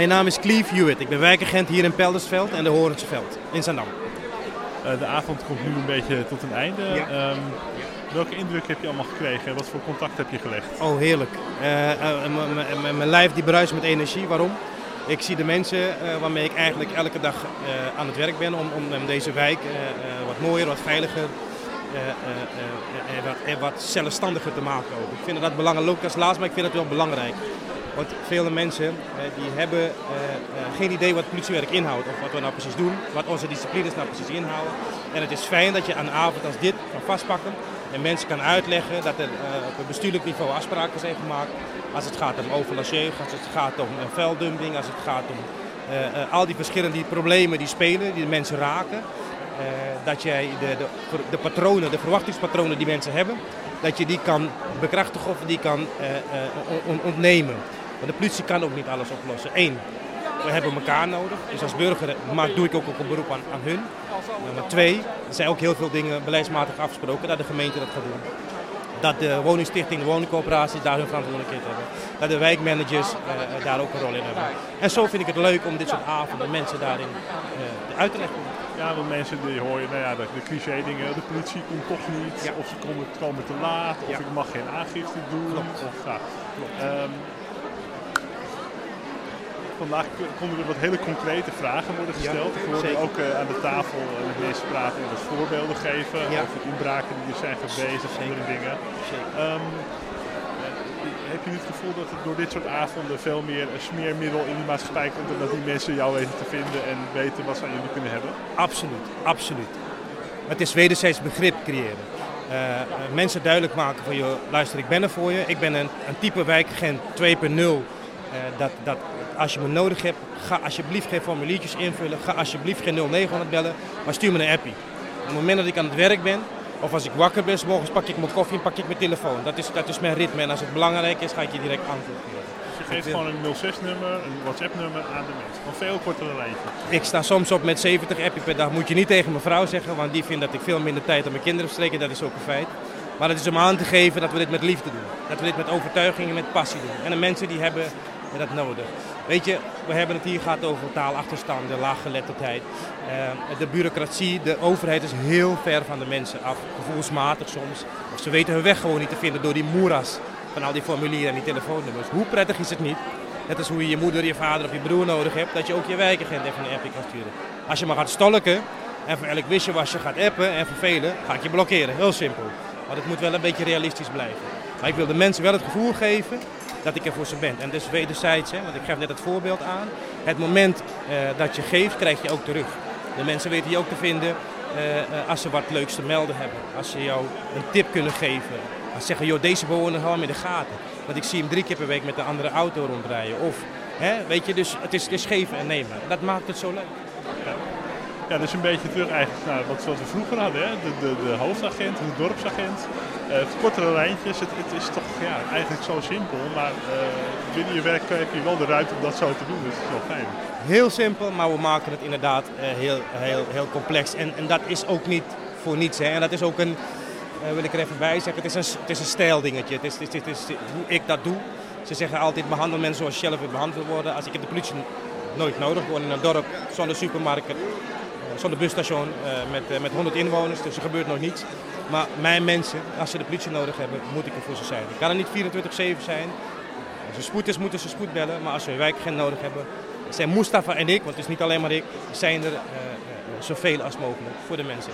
Mijn naam is Cleve Hewitt. Ik ben wijkagent hier in Peldersveld en de Horensveld in Zandam. Uh, de avond komt nu een beetje tot een einde. Ja. Um, welke indruk heb je allemaal gekregen? Wat voor contact heb je gelegd? Oh, heerlijk. Uh, uh, mijn lijf die bruist met energie. Waarom? Ik zie de mensen waarmee ik eigenlijk elke dag aan het werk ben om, om deze wijk wat mooier, wat veiliger en wat, en wat zelfstandiger te maken. Ook. Ik vind dat belangrijk, ook als laatst, maar ik vind het wel belangrijk. Want vele mensen die hebben geen idee wat politiewerk inhoudt of wat we nou precies doen, wat onze disciplines nou precies inhouden. En het is fijn dat je aan een avond als dit kan vastpakken en mensen kan uitleggen dat er op het bestuurlijk niveau afspraken zijn gemaakt. Als het gaat om overlastjeugd, als het gaat om vuildumping, als het gaat om al die verschillende problemen die spelen, die de mensen raken. dat jij de, de, de patronen, de verwachtingspatronen die mensen hebben, dat je die kan bekrachtigen of die kan ontnemen. Want de politie kan ook niet alles oplossen. Eén, we hebben elkaar nodig. Dus als burger maar doe ik ook, ook een beroep aan, aan hun. Maar twee, er zijn ook heel veel dingen beleidsmatig afgesproken dat de gemeente dat gaat doen. Dat de woningstichting, de woningcoöperaties daar hun verantwoordelijkheid hebben. Dat de wijkmanagers uh, daar ook een rol in hebben. En zo vind ik het leuk om dit soort avonden mensen daarin uh, uit te leggen. Ja, want mensen die hoor je, nou ja, de, de cliché dingen, de politie komt toch niet, ja. of ze komen, komen te laat, of ja. ik mag geen aangifte doen. Klopt. Of, ja. Klopt. Um, vandaag konden er wat hele concrete vragen worden gesteld. Ja, ik hoorde ook uh, aan de tafel uh, met mensen praten en wat voorbeelden geven ja. over inbraken die er zijn geweest of andere dingen. Um, heb je niet het gevoel dat het door dit soort avonden veel meer een smeermiddel in die maatschappij komt en dat die mensen jou weten te vinden en weten wat ze aan jullie kunnen hebben? Absoluut, absoluut. Het is wederzijds begrip creëren. Uh, mensen duidelijk maken van, joh, luister, ik ben er voor je. Ik ben een, een type wijkagent 2.0. dat, dat als je me nodig hebt, ga alsjeblieft geen formuliertjes invullen. Ga alsjeblieft geen 0900 bellen, maar stuur me een appie. Op het moment dat ik aan het werk ben, of als ik wakker ben, morgens pak ik mijn koffie en pak ik mijn telefoon. Dat is, dat is mijn ritme. En als het belangrijk is, ga ik je direct antwoord geven. Dus je geeft gewoon een 06-nummer, een WhatsApp-nummer aan de mensen. Van veel kortere lijntjes. Ik sta soms op met 70 appie per dag. Moet je niet tegen mijn vrouw zeggen, want die vindt dat ik veel minder tijd aan mijn kinderen verstreken. Dat is ook een feit. Maar het is om aan te geven dat we dit met liefde doen. Dat we dit met overtuiging en met passie doen. En de mensen die hebben dat nodig. Weet je, we hebben het hier gehad over taalachterstanden, laaggeletterdheid. Uh, de bureaucratie, de overheid is heel ver van de mensen af, gevoelsmatig soms. Ze weten hun weg gewoon niet te vinden door die moeras van al die formulieren en die telefoonnummers. Hoe prettig is het niet? Net als hoe je je moeder, je vader of je broer nodig hebt, dat je ook je wijkagent even een appje kan sturen. Als je maar gaat stolken en voor elk wisselwasje gaat appen en vervelen, ga ik je blokkeren. Heel simpel. Maar het moet wel een beetje realistisch blijven. Maar ik wil de mensen wel het gevoel geven dat ik er voor ze ben. En dus wederzijds, hè, want ik geef net het voorbeeld aan. Het moment uh, dat je geeft, krijg je ook terug. De mensen weten je ook te vinden uh, uh, als ze wat leuks te melden hebben. Als ze jou een tip kunnen geven. Als ze zeggen, joh, deze bewoner hou hem in de gaten. Want ik zie hem drie keer per week met een andere auto rondrijden. Of, hè, weet je, dus het is, het is geven en nemen. Dat maakt het zo leuk. Ja. Ja, dus een beetje terug eigenlijk naar wat we vroeger hadden. Hè? De, de, de hoofdagent, de dorpsagent. Uh, kortere lijntjes. Het, is toch ja, eigenlijk zo simpel. Maar uh, binnen je werk heb je wel de ruimte om dat zo te doen. Dus het is wel fijn. Heel simpel, maar we maken het inderdaad uh, heel, heel, heel complex. En, en dat is ook niet voor niets. Hè? En dat is ook een, wil ik er even bij zeggen, het is een, het is een stijldingetje. Het is, het, is, het is hoe ik dat doe. Ze zeggen altijd, behandel mensen zoals je zelf behandeld worden. Als ik heb de politie nooit nodig, gewoon in een dorp zonder supermarkt zonder busstation uh, met, uh, met 100 inwoners, dus er gebeurt nog niets. Maar mijn mensen, als ze de politie nodig hebben, moet ik er voor ze zijn. Ik kan er niet 24-7 zijn. Als er spoed is, moeten ze spoed bellen. Maar als ze een wijkagent nodig hebben, zijn Mustafa en ik, want het is niet alleen maar ik, zijn er uh, zoveel als mogelijk voor de mensen.